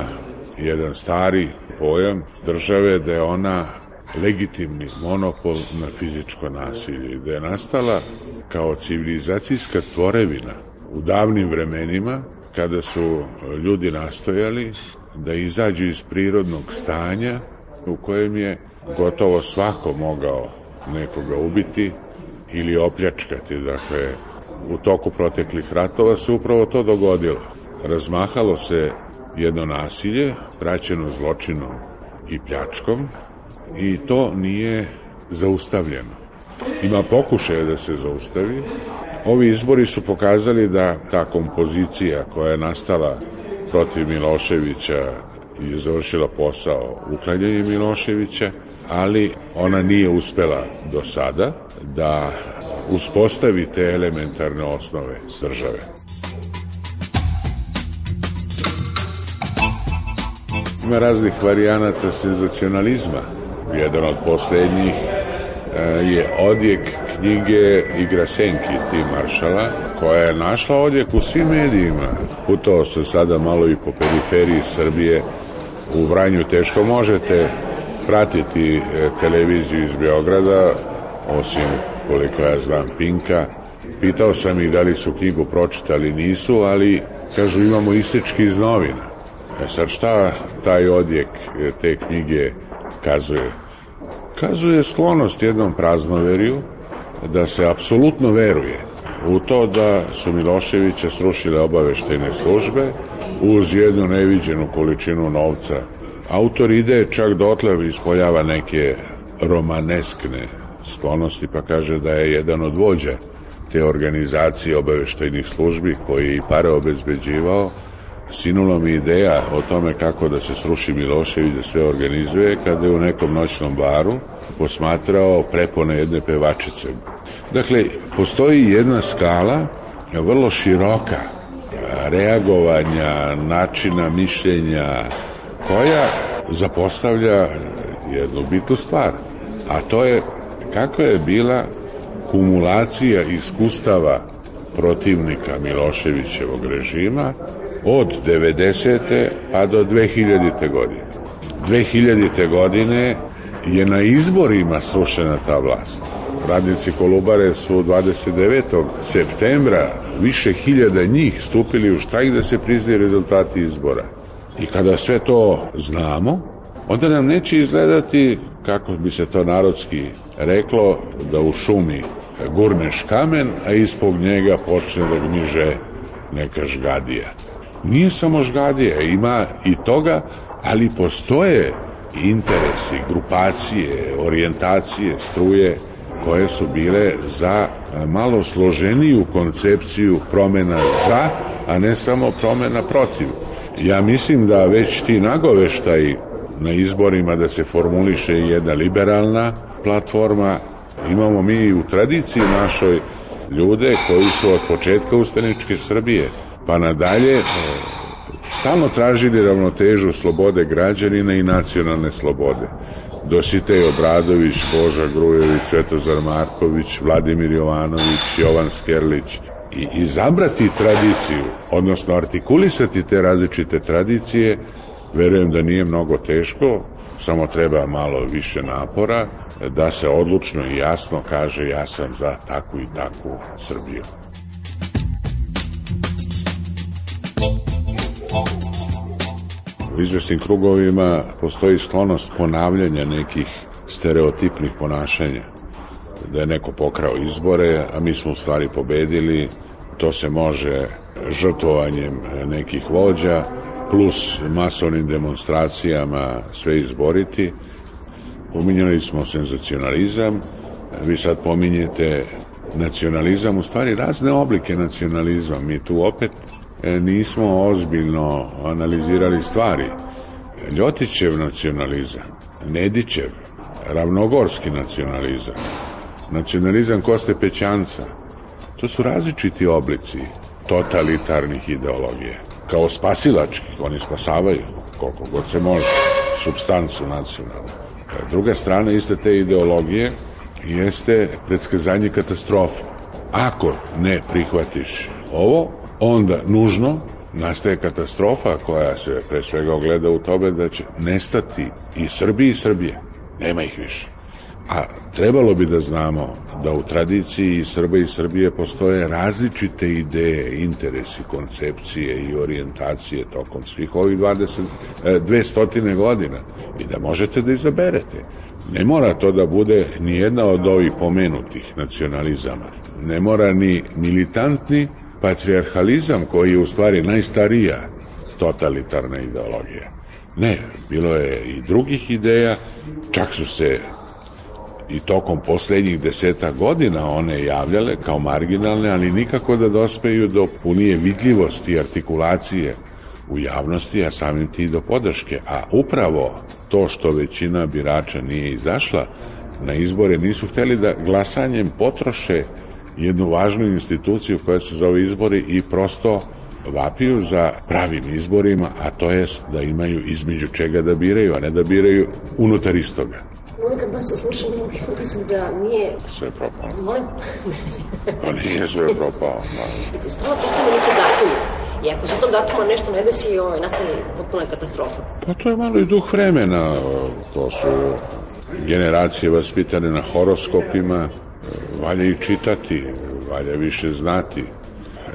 S9: jedan stari pojam države da je ona legitimni monopol na fizičko nasilje i da je nastala kao civilizacijska tvorevina u davnim vremenima kada su ljudi nastojali da izađu iz prirodnog stanja u kojem je gotovo svako mogao nekoga ubiti ili opljačkati. Dakle, u toku proteklih ratova se upravo to dogodilo. Razmahalo se jedno nasilje, praćeno zločinom i pljačkom, i to nije zaustavljeno. Ima pokušaje da se zaustavi. Ovi izbori su pokazali da ta kompozicija koja je nastala protiv Miloševića je završila posao uklanjanja Miloševića, ali ona nije uspela do sada da uspostavi te elementarne osnove države. Ima raznih varijanata senzacionalizma. Jedan od poslednjih e, je odjek knjige Igra senki Tim Maršala, koja je našla odjek u svim medijima. Putao se sada malo i po periferiji Srbije. U Vranju teško možete pratiti e, televiziju iz Beograda, osim koliko ja znam Pinka. Pitao sam ih da li su knjigu pročitali, nisu, ali kažu imamo isečki iz novina. E sad šta taj odjek e, te knjige kazuje? Kazuje sklonost jednom praznoveriju da se apsolutno veruje u to da su Miloševića srušile obaveštene službe uz jednu neviđenu količinu novca. Autor ide čak dotle ispoljava neke romaneskne sklonosti pa kaže da je jedan od vođa te organizacije obaveštajnih službi koji je i pare obezbeđivao sinulo mi ideja o tome kako da se sruši Milošević da sve organizuje kada je u nekom noćnom baru posmatrao prepone jedne pevačice. Dakle, postoji jedna skala vrlo široka reagovanja, načina mišljenja koja zapostavlja jednu bitnu stvar, a to je kako je bila kumulacija iskustava protivnika Miloševićevog režima od 90. pa do 2000. godine. 2000. godine je na izborima srušena ta vlast. Radnici Kolubare su 29. septembra više hiljada njih stupili u štrajk da se priznaju rezultati izbora. I kada sve to znamo, onda nam neće izgledati, kako bi se to narodski reklo, da u šumi gurneš kamen, a ispod njega počne da gniže neka žgadija. Nije samo žgadija, ima i toga, ali postoje interesi, grupacije, orijentacije, struje koje su bile za malo složeniju koncepciju promena za, a ne samo promena protiv. Ja mislim da već ti nagoveštaji na izborima da se formuliše jedna liberalna platforma, imamo mi u tradiciji našoj ljude koji su od početka ustaničke Srbije pa nadalje stalno tražili ravnotežu slobode građanina i nacionalne slobode. Dositej Obradović, Boža Grujević, Svetozar Marković, Vladimir Jovanović, Jovan Skerlić i izabrati tradiciju, odnosno artikulisati te različite tradicije, verujem da nije mnogo teško, samo treba malo više napora da se odlučno i jasno kaže ja sam za takvu i takvu Srbiju. U izvestim krugovima postoji sklonost ponavljanja nekih stereotipnih ponašanja. Da je neko pokrao izbore, a mi smo u stvari pobedili, to se može žrtvovanjem nekih vođa, plus masovnim demonstracijama sve izboriti. Pominjali smo senzacionalizam, vi sad pominjete nacionalizam, u stvari razne oblike nacionalizma. Mi tu opet nismo ozbiljno analizirali stvari. Ljotićev nacionalizam, Nedićev, ravnogorski nacionalizam, nacionalizam Koste Pećanca, to su različiti oblici totalitarnih ideologije. Kao spasilački, oni spasavaju koliko god se može substancu nacionalnu. E, druga strana iste te ideologije jeste predskazanje katastrofa. Ako ne prihvatiš ovo, onda nužno nastaje katastrofa koja se pre svega ogleda u tome da će nestati i Srbiji i Srbije. Nema ih više. A trebalo bi da znamo da u tradiciji Srba i Srbije postoje različite ideje, interesi, koncepcije i orijentacije tokom svih ovih 20, 200 godina i da možete da izaberete. Ne mora to da bude ni jedna od ovih pomenutih nacionalizama. Ne mora ni militantni, patriarhalizam koji je u stvari najstarija totalitarna ideologija. Ne, bilo je i drugih ideja, čak su se i tokom poslednjih deseta godina one javljale kao marginalne, ali nikako da dospeju do punije vidljivosti i artikulacije u javnosti, a samim ti do podrške. A upravo to što većina birača nije izašla na izbore, nisu hteli da glasanjem potroše jednu važnu instituciju koja se zove izbori i prosto vapiju za pravim izborima, a to jest da imaju između čega da biraju, a ne da biraju unutar istoga.
S10: Ono kad vas slušam, mislim da nije...
S9: Sve propalo.
S10: Molim?
S9: Pa nije sve propalo.
S10: Da. Se stalno postavimo neki datum. I ako se tog datuma nešto ne desi, ovaj, nastane potpuna katastrofa.
S9: Pa to je malo i duh vremena. To su generacije vaspitane na horoskopima. Valja i čitati, valja više znati.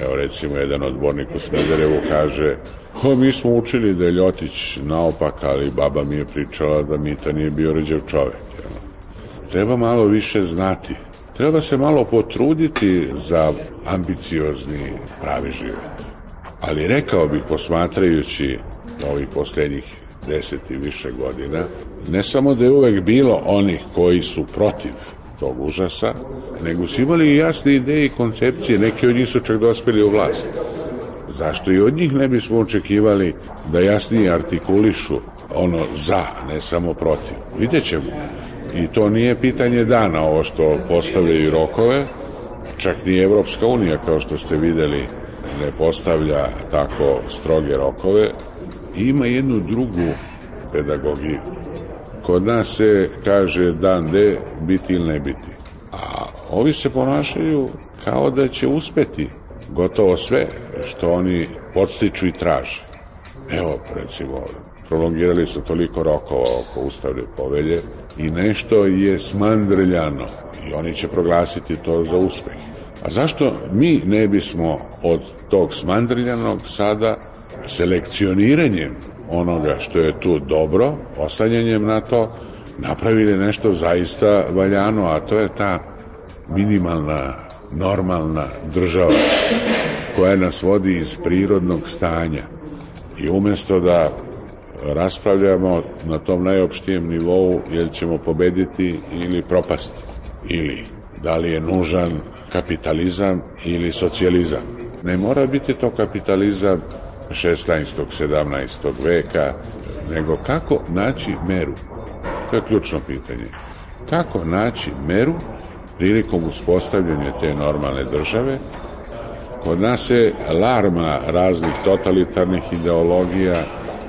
S9: Evo recimo jedan odbornik u Smederevu kaže o, mi smo učili da je Ljotić naopak, ali baba mi je pričala da Mita nije bio ređev čovek. Treba malo više znati. Treba se malo potruditi za ambiciozni pravi život. Ali rekao bih posmatrajući ovih poslednjih deset i više godina, ne samo da je uvek bilo onih koji su protiv tog užasa, nego su imali i jasne ideje i koncepcije, neki od njih su čak dospeli u vlast. Zašto i od njih ne bismo očekivali da jasnije artikulišu ono za, ne samo protiv. Vidjet ćemo. I to nije pitanje dana, ovo što postavljaju rokove, čak ni Evropska unija, kao što ste videli, ne postavlja tako stroge rokove, ima jednu drugu pedagogiju. Kod nas se kaže dan D biti ili ne biti. A ovi se ponašaju kao da će uspeti gotovo sve što oni podstiču i traže. Evo, recimo, prolongirali su toliko rokova oko ustavne povelje i nešto je smandrljano i oni će proglasiti to za uspeh. A zašto mi ne bismo od tog smandrljanog sada selekcioniranjem onoga što je tu dobro, oslanjanjem na to, napravili nešto zaista valjano, a to je ta minimalna, normalna država koja nas vodi iz prirodnog stanja. I umesto da raspravljamo na tom najopštijem nivou jer ćemo pobediti ili propasti ili da li je nužan kapitalizam ili socijalizam. Ne mora biti to kapitalizam 16. 17. veka, nego kako naći meru. To je ključno pitanje. Kako naći meru prilikom uspostavljanja te normalne države? Kod nas se larma raznih totalitarnih ideologija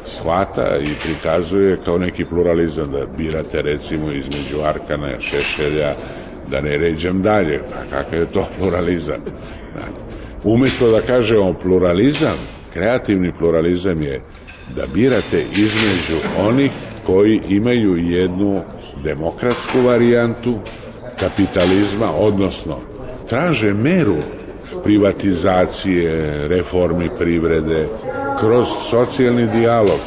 S9: shvata i prikazuje kao neki pluralizam da birate recimo između Arkana, Šešelja, da ne ređem dalje, pa kakav je to pluralizam? Umesto da kažemo pluralizam, kreativni pluralizam je da birate između onih koji imaju jednu demokratsku varijantu kapitalizma, odnosno traže meru privatizacije, reformi privrede, kroz socijalni dijalog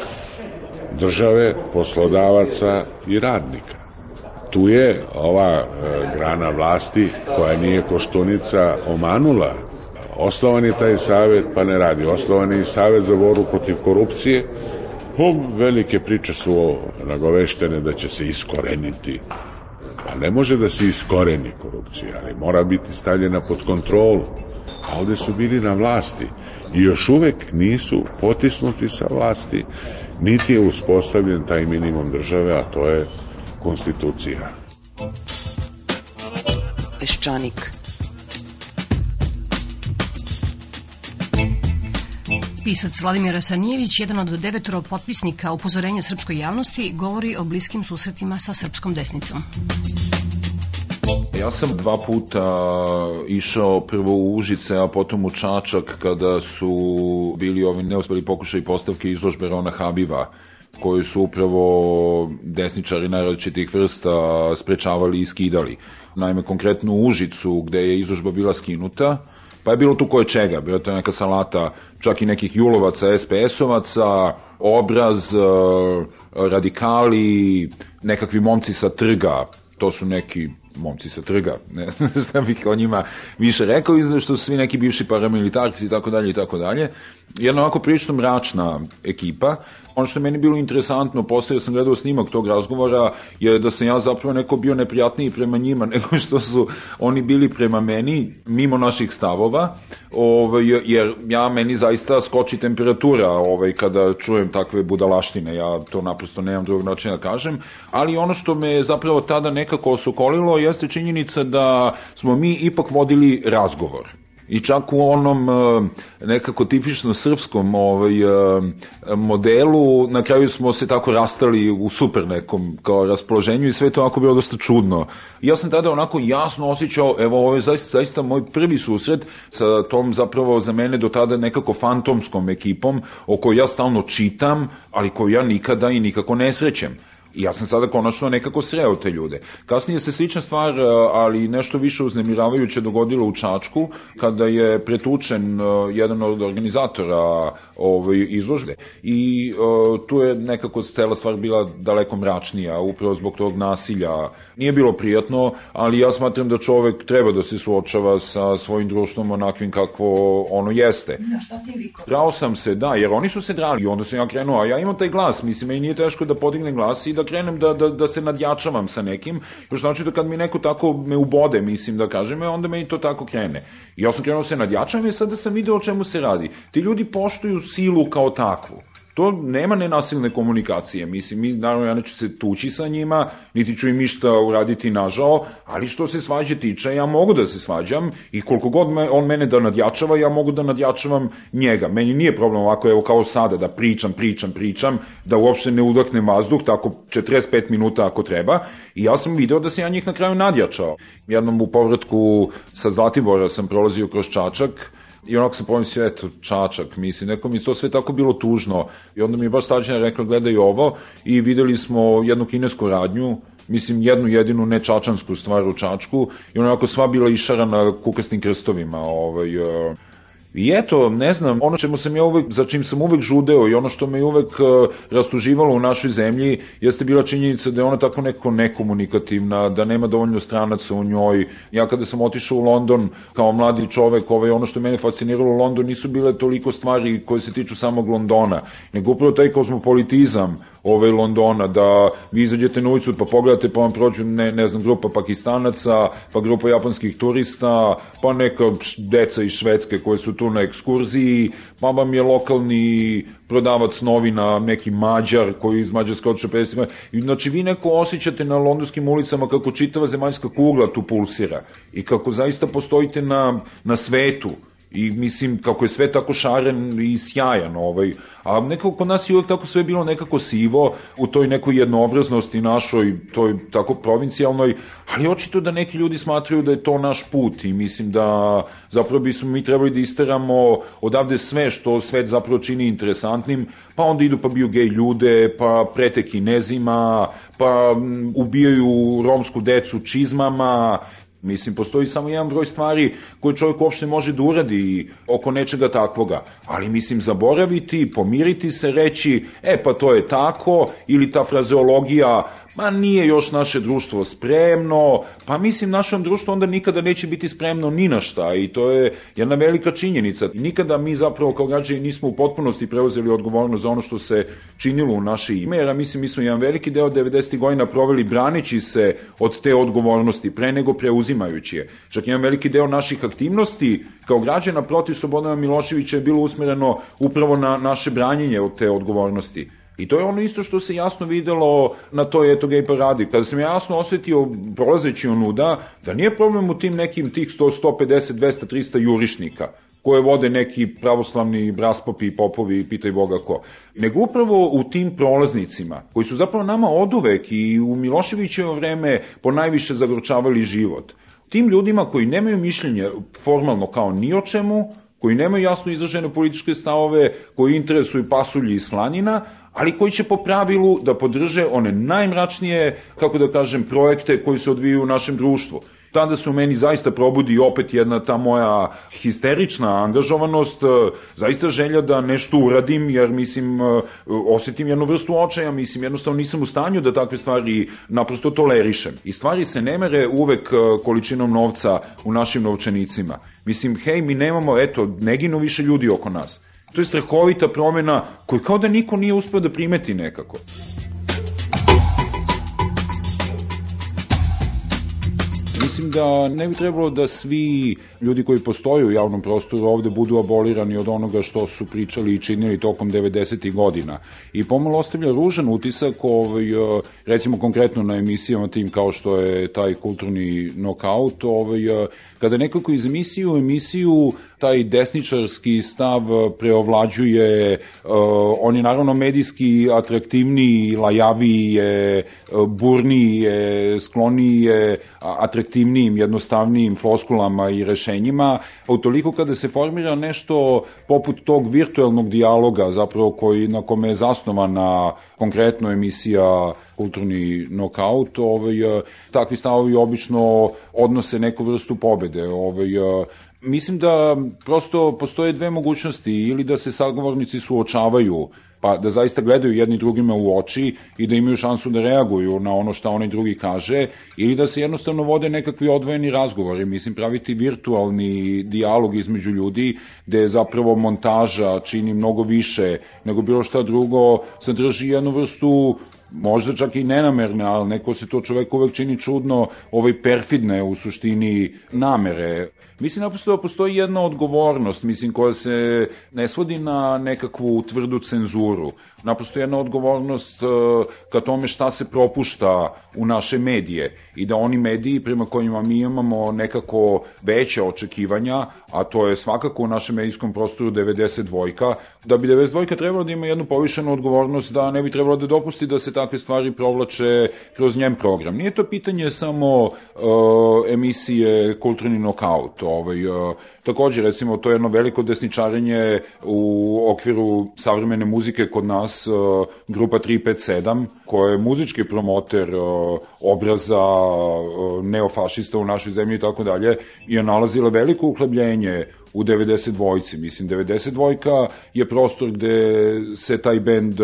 S9: države, poslodavaca i radnika. Tu je ova e, grana vlasti koja nije koštunica omanula Osnovan je taj savet, pa ne radi. Osnovan je i savet za boru protiv korupcije. O, velike priče su nagoveštene da će se iskoreniti. Pa ne može da se iskoreni korupcija, ali mora biti stavljena pod kontrolu. A ovde su bili na vlasti i još uvek nisu potisnuti sa vlasti, niti je uspostavljen taj minimum države, a to je konstitucija.
S4: Peščanik.
S6: Pisac Vladimir Asanijević, jedan od devetoro potpisnika upozorenja srpskoj javnosti, govori o bliskim susretima sa srpskom desnicom.
S11: Ja sam dva puta išao prvo u Užice, a potom u Čačak kada su bili ovi neuspeli pokušaj postavke izložbe Rona Habiva koju su upravo desničari najrazličitih vrsta sprečavali i skidali. Naime, konkretno u Užicu, gde je izložba bila skinuta, Pa je bilo tu koje čega, bilo to neka salata čak i nekih julovaca, SPS-ovaca, obraz, e, radikali, nekakvi momci sa trga, to su neki momci sa trga, ne znam šta bih o njima više rekao, iz što su svi neki bivši paramilitarci i tako dalje i tako dalje. Jedna ovako prilično mračna ekipa, ono što je meni bilo interesantno, posle sam gledao snimak tog razgovora, je da sam ja zapravo neko bio neprijatniji prema njima nego što su oni bili prema meni, mimo naših stavova, ovaj, jer ja meni zaista skoči temperatura ovaj, kada čujem takve budalaštine, ja to naprosto nemam drugog načina da kažem, ali ono što me zapravo tada nekako osokolilo jeste činjenica da smo mi ipak vodili razgovor i čak u onom e, nekako tipično srpskom ovaj, e, modelu, na kraju smo se tako rastali u super nekom kao raspoloženju i sve to onako bilo dosta čudno. Ja sam tada onako jasno osjećao, evo ovo je zaista, zaista moj prvi susret sa tom zapravo za mene do tada nekako fantomskom ekipom o kojoj ja stalno čitam, ali koju ja nikada i nikako ne srećem. I ja sam sada konačno nekako sreo te ljude. Kasnije se slična stvar, e, ali nešto više uznemiravajuće dogodilo u Čačku, kada je pretučen e, jedan od organizatora ovaj, izložbe. I uh, tu je nekako cela stvar bila daleko mračnija, upravo zbog tog nasilja. Nije bilo prijatno, ali ja smatram da čovek treba da se suočava sa svojim društvom onakvim kakvo ono jeste.
S6: Na šta si vikao?
S11: Drao sam se, da, jer oni su se drali i onda sam ja krenuo, a ja imam taj glas, mislim, meni nije teško da podignem glas i da krenem da, da, da se nadjačavam sa nekim, još znači da kad mi neko tako me ubode, mislim da kažem, onda me i to tako krene. I ja sam krenuo da se nadjačavam i sada sam video o čemu se radi. Ti ljudi poštuju silu kao takvu. To nema nenasilne komunikacije, mislim, mi, naravno, ja neću se tući sa njima, niti ću im ništa uraditi nažao, ali što se svađe tiče, ja mogu da se svađam i koliko god me, on mene da nadjačava, ja mogu da nadjačavam njega. Meni nije problem ovako, evo kao sada, da pričam, pričam, pričam, da uopšte ne udahnem vazduh, tako 45 minuta ako treba, i ja sam video da se ja njih na kraju nadjačao. Jednom u povratku sa Zlatibora sam prolazio kroz Čačak, I onako sam pomislio, eto, čačak, mislim, neko mi to sve tako bilo tužno. I onda mi je baš stađena rekla, gledaj ovo, i videli smo jednu kinesku radnju, mislim, jednu jedinu nečačansku stvar u Čačku, i onako sva bila išarana kukastim krstovima, ovaj, uh, I eto, ne znam, ono čemu sam ja uvek, za čim sam uvek žudeo i ono što me uvek uh, rastuživalo u našoj zemlji jeste bila činjenica da je ona tako neko nekomunikativna, da nema dovoljno stranaca u njoj. Ja kada sam otišao u London kao mladi čovek, ovaj, ono što mene fasciniralo u London nisu bile toliko stvari koje se tiču samog Londona, nego upravo taj kozmopolitizam, ovaj Londona, da vi izađete na ulicu pa pogledate pa vam prođu ne, ne znam, grupa Pakistanaca, pa grupa japanskih turista, pa neka deca iz Švedske koje su tu na ekskurziji, pa vam je lokalni prodavac novina, neki mađar koji iz Mađarske odšao 50 Znači vi neko osjećate na londonskim ulicama kako čitava zemaljska kugla tu pulsira i kako zaista postojite na, na svetu i mislim kako je sve tako šaren i sjajan ovaj, a nekako kod nas je uvek tako sve bilo nekako sivo u toj nekoj jednoobraznosti našoj, toj tako provincijalnoj, ali očito da neki ljudi smatraju da je to naš put i mislim da zapravo bismo mi trebali da isteramo odavde sve što svet zapravo čini interesantnim, pa onda idu pa biju gej ljude, pa prete kinezima, pa ubijaju romsku decu čizmama, Mislim, postoji samo jedan broj stvari koje čovjek uopšte može da uradi oko nečega takvoga. Ali, mislim, zaboraviti, pomiriti se, reći, e, pa to je tako, ili ta frazeologija, ma nije još naše društvo spremno, pa mislim, našem društvu onda nikada neće biti spremno ni na šta i to je jedna velika činjenica. Nikada mi zapravo kao građani nismo u potpunosti preuzeli odgovornost za ono što se činilo u naše ime, jer mislim, mi smo jedan veliki deo 90. godina proveli braneći se od te odgovornosti, pre nego preuzimali uzimajući je. Čak jedan veliki deo naših aktivnosti kao građana protiv Slobodana Miloševića je bilo usmereno upravo na naše branjenje od te odgovornosti. I to je ono isto što se jasno videlo na toj eto gej paradi. Kada sam jasno osetio, prolazeći onuda, da nije problem u tim nekim tih 100, 150, 200, 300 jurišnika koje vode neki pravoslavni braspopi i popovi, pitaj Boga ko. Nego upravo u tim prolaznicima, koji su zapravo nama oduvek i u Miloševićevo vreme po najviše zagročavali život tim ljudima koji nemaju mišljenje formalno kao ni o čemu, koji nemaju jasno izražene političke stavove, koji interesuju pasulji i slanina, ali koji će po pravilu da podrže one najmračnije, kako da kažem, projekte koji se odviju u našem društvu tada se u meni zaista probudi opet jedna ta moja histerična angažovanost, e, zaista želja da nešto uradim, jer mislim, e, osetim jednu vrstu očaja, mislim, jednostavno nisam u stanju da takve stvari naprosto tolerišem. I stvari se ne mere uvek e, količinom novca u našim novčanicima. Mislim, hej, mi nemamo, eto, neginu više ljudi oko nas. To je strahovita promena koju kao da niko nije uspeo da primeti nekako. Mislim da ne bi trebalo da svi ljudi koji postoju u javnom prostoru ovde budu abolirani od onoga što su pričali i činili tokom 90. godina. I pomalo ostavlja ružan utisak, ovaj, recimo konkretno na emisijama tim kao što je taj kulturni nokaut, ovaj, kada nekako iz emisiju u emisiju taj desničarski stav preovlađuje, uh, on je naravno medijski atraktivniji, lajaviji je, burniji je, skloniji je atraktivnijim, jednostavnijim floskulama i rešenjima, utoliko kada se formira nešto poput tog virtualnog dijaloga, zapravo koji, na kome je zasnovana konkretno emisija kulturni nokaut, ovaj, takvi stavovi obično odnose neku vrstu pobede. Ovaj, mislim da prosto postoje dve mogućnosti, ili da se sagovornici suočavaju pa da zaista gledaju jedni drugima u oči i da imaju šansu da reaguju na ono što onaj drugi kaže ili da se jednostavno vode nekakvi odvojeni razgovori, mislim praviti virtualni dijalog između ljudi gde zapravo montaža čini mnogo više nego bilo šta drugo, sadrži jednu vrstu možda čak i nenamerne, ali neko se to čovek uvek čini čudno, ovaj perfidne u suštini namere. Mislim naprosto da postoji jedna odgovornost, mislim, koja se ne svodi na nekakvu tvrdu cenzuru. Naprosto jedna odgovornost uh, ka tome šta se propušta u naše medije i da oni mediji prema kojima mi imamo nekako veće očekivanja, a to je svakako u našem medijskom prostoru 92 da bi 92 trebalo da ima jednu povišenu odgovornost da ne bi trebalo da dopusti da se takve stvari provlače kroz njen program. Nije to pitanje samo uh, emisije Kulturni nokaut, ovaj, uh, Takođe, recimo, to je jedno veliko desničarenje u okviru savremene muzike kod nas, uh, grupa 357, koja je muzički promoter uh, obraza uh, neofašista u našoj zemlji i tako dalje, je nalazila veliko uhlebljenje u 92-ci. Mislim, 92-ka je prostor gde se taj bend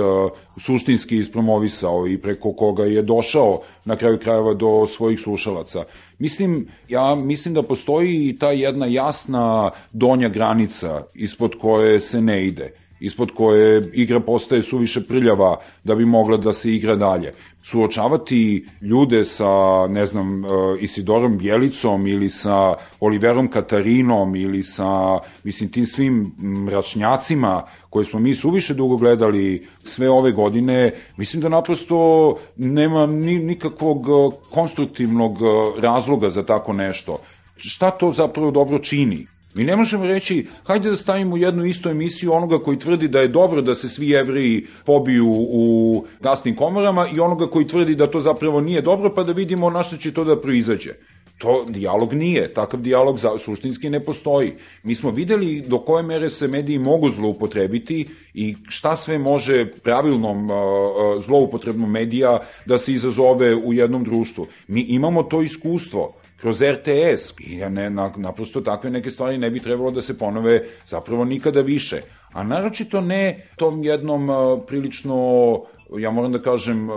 S11: suštinski ispromovisao i preko koga je došao na kraju krajeva do svojih slušalaca. Mislim, ja mislim da postoji ta jedna jasna donja granica ispod koje se ne ide ispod koje igra postaje suviše prljava da bi mogla da se igra dalje suočavati ljude sa, ne znam, e, Isidorom Bjelicom ili sa Oliverom Katarinom ili sa, mislim, tim svim mračnjacima koje smo mi suviše dugo gledali sve ove godine, mislim da naprosto nema ni, nikakvog e, konstruktivnog e, razloga za tako nešto. Šta to zapravo dobro čini? Mi ne možemo reći, hajde da stavimo jednu istu emisiju onoga koji tvrdi da je dobro da se svi jevreji pobiju u gasnim komorama i onoga koji tvrdi da to zapravo nije dobro, pa da vidimo na što će to da proizađe. To dijalog nije, takav dijalog za, suštinski ne postoji. Mi smo videli do koje mere se mediji mogu zloupotrebiti i šta sve može pravilnom zloupotrebnom medija da se izazove u jednom društvu. Mi imamo to iskustvo kroz RTS. I ja ne, na, naprosto takve neke stvari ne bi trebalo da se ponove zapravo nikada više. A naročito ne tom jednom uh, prilično ja moram da kažem, uh,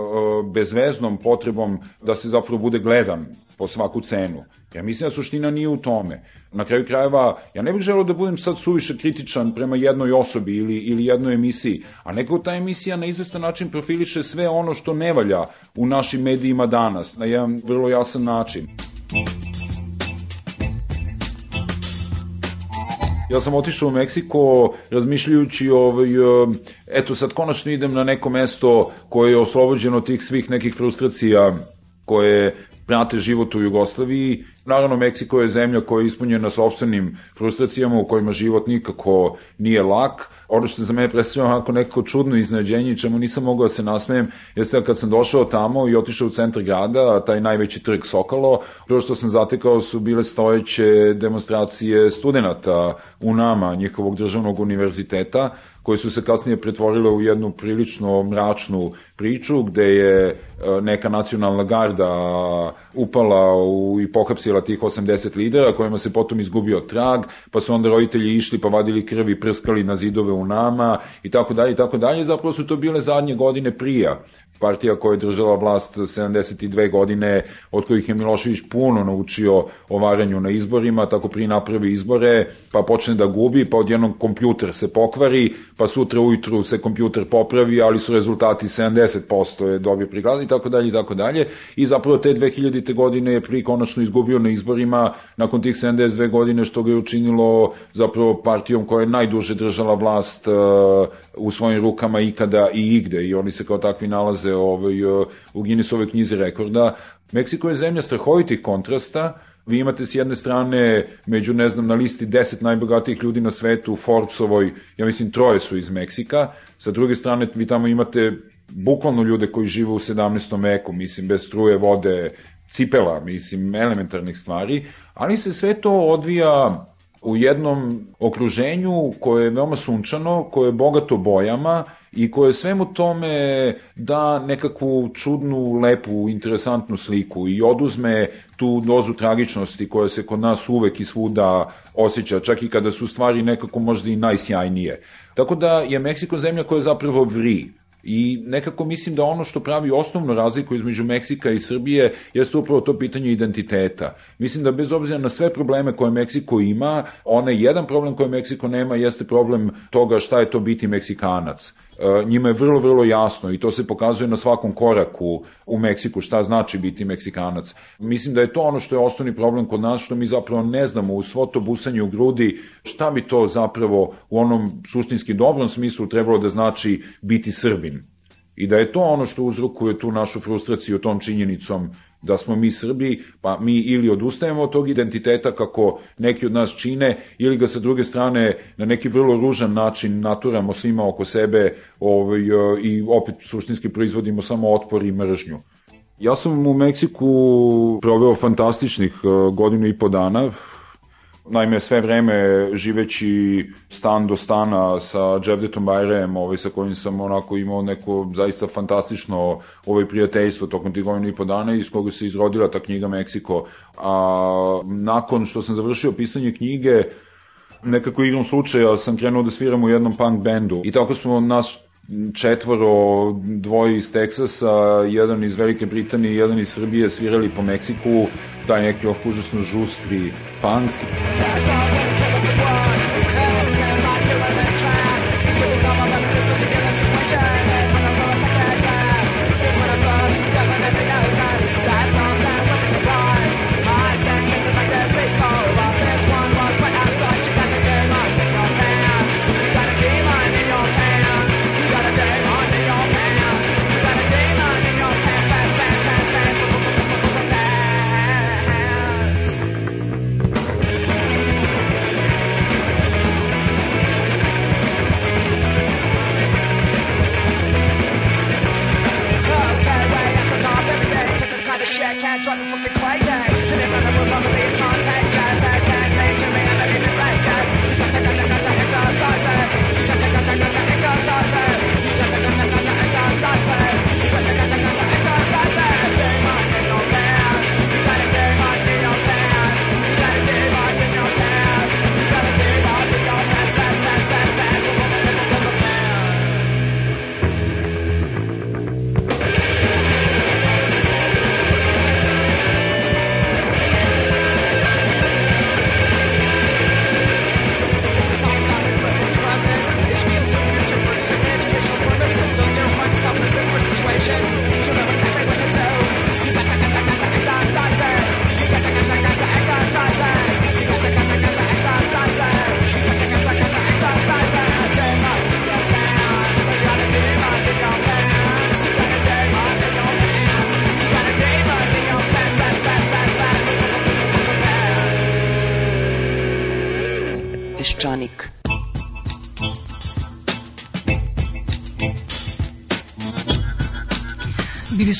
S11: bezveznom potrebom da se zapravo bude gledan po svaku cenu. Ja mislim da suština nije u tome. Na kraju krajeva, ja ne bih želeo da budem sad suviše kritičan prema jednoj osobi ili, ili jednoj emisiji, a nekako ta emisija na izvestan način profiliše sve ono što ne valja u našim medijima danas, na jedan vrlo jasan način. Ja sam otišao u Meksiko razmišljajući ovaj, eto sad konačno idem na neko mesto koje je oslobođeno tih svih nekih frustracija koje prate život u Jugoslaviji Naravno, Meksiko je zemlja koja je ispunjena sobstvenim frustracijama u kojima život nikako nije lak. Ono što je za mene predstavljeno onako nekako čudno iznenađenje, čemu nisam mogao da se nasmejem, jeste da kad sam došao tamo i otišao u centar grada, taj najveći trg Sokalo, prvo što sam zatekao su bile stojeće demonstracije studenta u nama, njihovog državnog univerziteta, koje su se kasnije pretvorile u jednu prilično mračnu priču gde je e, neka nacionalna garda upala u, i pohapsila tih 80 lidera kojima se potom izgubio trag, pa su onda roditelji išli pa vadili krvi, prskali na zidove u nama i tako dalje i tako dalje. Zapravo su to bile zadnje godine prija partija koja je držala vlast 72 godine, od kojih je Milošević puno naučio o varanju na izborima, tako prije napravi izbore, pa počne da gubi, pa odjednom kompjuter se pokvari, pa sutra ujutru se kompjuter popravi, ali su rezultati 70% je dobio priglas i tako dalje i tako dalje. I zapravo te 2000. godine je pri konačno izgubio na izborima nakon tih 72 godine što ga je učinilo zapravo partijom koja je najduže držala vlast uh, u svojim rukama ikada i igde i oni se kao takvi nalaze ovaj, uh, u Guinnessovoj knjizi rekorda. Meksiko je zemlja strahovitih kontrasta, Vi imate s jedne strane, među, ne znam, na listi 10 najbogatijih ljudi na svetu, Forbesovoj, ja mislim, troje su iz Meksika. Sa druge strane, vi tamo imate bukvalno ljude koji žive u 17. veku, mislim, bez struje, vode, cipela, mislim, elementarnih stvari, ali se sve to odvija u jednom okruženju koje je veoma sunčano, koje je bogato bojama i koje svemu tome da nekakvu čudnu, lepu, interesantnu sliku i oduzme tu dozu tragičnosti koja se kod nas uvek i svuda osjeća, čak i kada su stvari nekako možda i najsjajnije. Tako da je Meksiko zemlja koja zapravo vri, I nekako mislim da ono što pravi osnovnu razliku između Meksika i Srbije jeste upravo to pitanje identiteta. Mislim da bez obzira na sve probleme koje Meksiko ima, onaj jedan problem koji Meksiko nema jeste problem toga šta je to biti Meksikanac. E, njima je vrlo, vrlo jasno i to se pokazuje na svakom koraku u Meksiku šta znači biti Meksikanac. Mislim da je to ono što je osnovni problem kod nas, što mi zapravo ne znamo u svo to busanje u grudi šta bi to zapravo u onom suštinski dobrom smislu trebalo da znači biti Srbin. I da je to ono što uzrokuje tu našu frustraciju tom činjenicom da smo mi Srbi, pa mi ili odustajemo od tog identiteta kako neki od nas čine, ili ga sa druge strane na neki vrlo ružan način naturamo svima oko sebe ovaj, i opet suštinski proizvodimo samo otpor i mržnju. Ja sam u Meksiku proveo fantastičnih eh, godinu i po dana, Naime, sve vreme živeći stan do stana sa Dževdetom Bajrem, ovaj, sa kojim sam onako imao neko zaista fantastično ovaj, prijateljstvo tokom tih godina i po dana iz koga se izrodila ta knjiga Meksiko. A nakon što sam završio pisanje knjige, nekako igrom slučaja sam krenuo da sviram u jednom punk bendu i tako smo nas četvoro, dvoje iz Teksasa, jedan iz Velike Britanije, jedan iz Srbije svirali po Meksiku, taj neki užasno žustri punk.
S6: Bili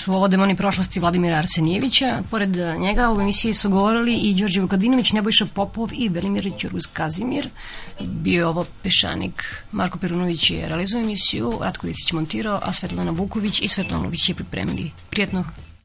S6: su ovo demoni prošlosti Vladimira Arsenijevića. Pored njega u emisiji su govorili i Đorđe Vukadinović, Nebojša Popov i Velimir Ćuruz Kazimir. Bio je ovo Pešanik. Marko Perunović je realizao emisiju, Ratko Ricić montirao, a Svetlana Vuković i Svetlana Lubić je pripremili. Prijetno